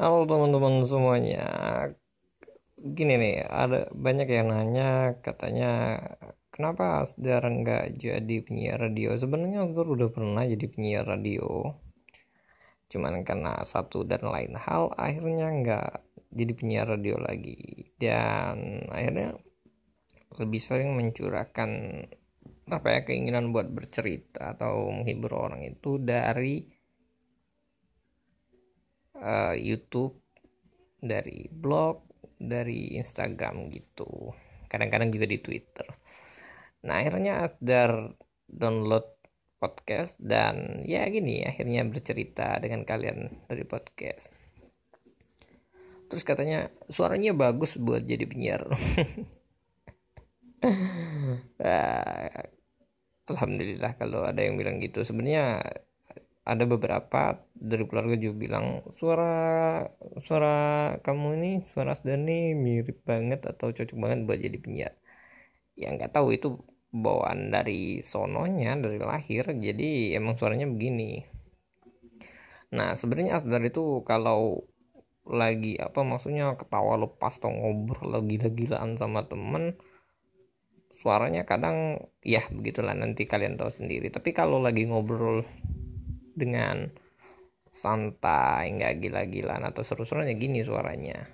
Halo teman-teman semuanya. Gini nih, ada banyak yang nanya katanya kenapa Asdar nggak jadi penyiar radio? Sebenarnya Asdar udah pernah jadi penyiar radio. Cuman karena satu dan lain hal akhirnya nggak jadi penyiar radio lagi dan akhirnya lebih sering mencurahkan apa ya keinginan buat bercerita atau menghibur orang itu dari uh, YouTube dari blog dari Instagram gitu. Kadang-kadang juga di Twitter. Nah akhirnya Asdar download podcast dan ya gini akhirnya bercerita dengan kalian dari podcast. Terus katanya suaranya bagus buat jadi penyiar. Nah, alhamdulillah kalau ada yang bilang gitu. Sebenarnya ada beberapa dari keluarga juga bilang suara suara kamu ini suara Asdani mirip banget atau cocok banget buat jadi penyiar. Ya nggak tahu itu bawaan dari sononya dari lahir. Jadi emang suaranya begini. Nah sebenarnya Asdar itu kalau lagi apa maksudnya ketawa lepas atau ngobrol lagi gila-gilaan sama temen suaranya kadang ya begitulah nanti kalian tahu sendiri. Tapi kalau lagi ngobrol dengan santai nggak gila-gilaan atau seru-serunya gini suaranya.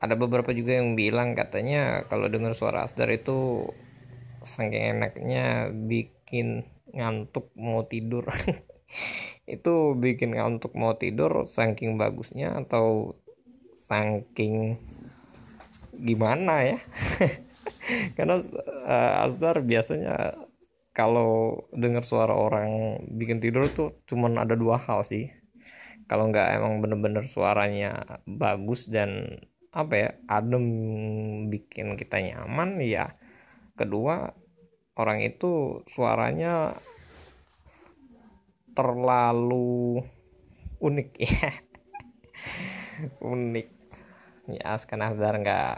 Ada beberapa juga yang bilang katanya kalau dengar suara Asdar itu saking enaknya bikin ngantuk mau tidur. Itu bikin ngantuk mau tidur saking bagusnya atau saking gimana ya? Karena uh, Asdar biasanya kalau dengar suara orang bikin tidur tuh cuman ada dua hal sih. Kalau nggak emang bener-bener suaranya bagus dan apa ya adem bikin kita nyaman ya. Kedua orang itu suaranya terlalu unik ya. Unik. Ya karena Asdar nggak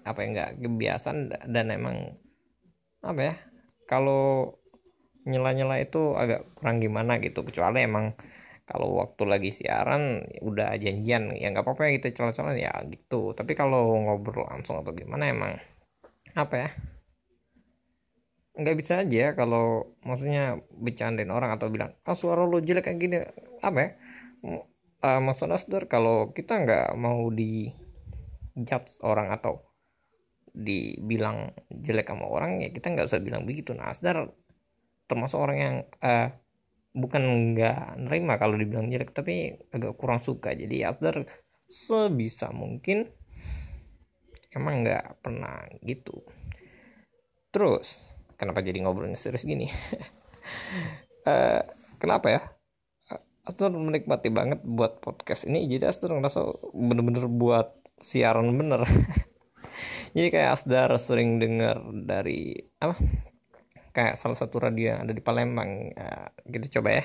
apa ya nggak kebiasaan dan emang apa ya kalau nyela-nyela itu agak kurang gimana gitu. Kecuali emang kalau waktu lagi siaran udah janjian ya nggak apa-apa ya gitu celah-celah ya gitu. Tapi kalau ngobrol langsung atau gimana emang apa ya? Nggak bisa aja kalau maksudnya bercandain orang atau bilang ah suara lo jelek kayak gini. Apa ya? Uh, maksudnya kalau kita nggak mau di judge orang atau dibilang jelek sama orang ya kita nggak usah bilang begitu. Nah Asdar termasuk orang yang uh, bukan nggak nerima kalau dibilang jelek tapi agak kurang suka. Jadi Asdar sebisa mungkin emang nggak pernah gitu. Terus kenapa jadi ngobrolnya serius gini? Uh, kenapa ya? Asdar menikmati banget buat podcast ini jadi Asdar ngerasa bener-bener buat siaran bener jadi kayak Asdar sering dengar dari apa? Kayak salah satu radio yang ada di Palembang. Ya, gitu coba ya.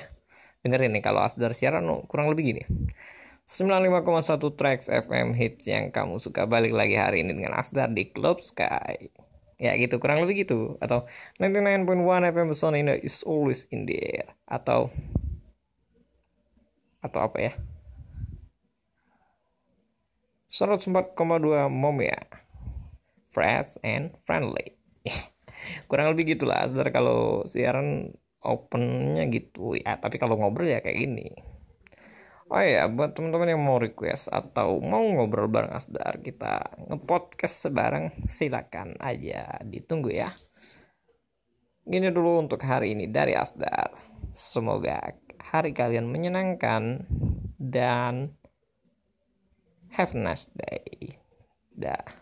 Dengerin nih kalau Asdar siaran kurang lebih gini. 95,1 tracks FM hits yang kamu suka balik lagi hari ini dengan Asdar di Club Sky. Ya gitu kurang lebih gitu. Atau 99.1 FM Sonina is always in the air. Atau atau apa ya? 104,2 Momia fresh and friendly. Kurang lebih gitulah Asdar kalau siaran opennya gitu ya. Tapi kalau ngobrol ya kayak gini. Oh ya buat teman-teman yang mau request atau mau ngobrol bareng Asdar kita ngepodcast sebarang silakan aja. Ditunggu ya. Gini dulu untuk hari ini dari Asdar. Semoga hari kalian menyenangkan dan have a nice day. Dah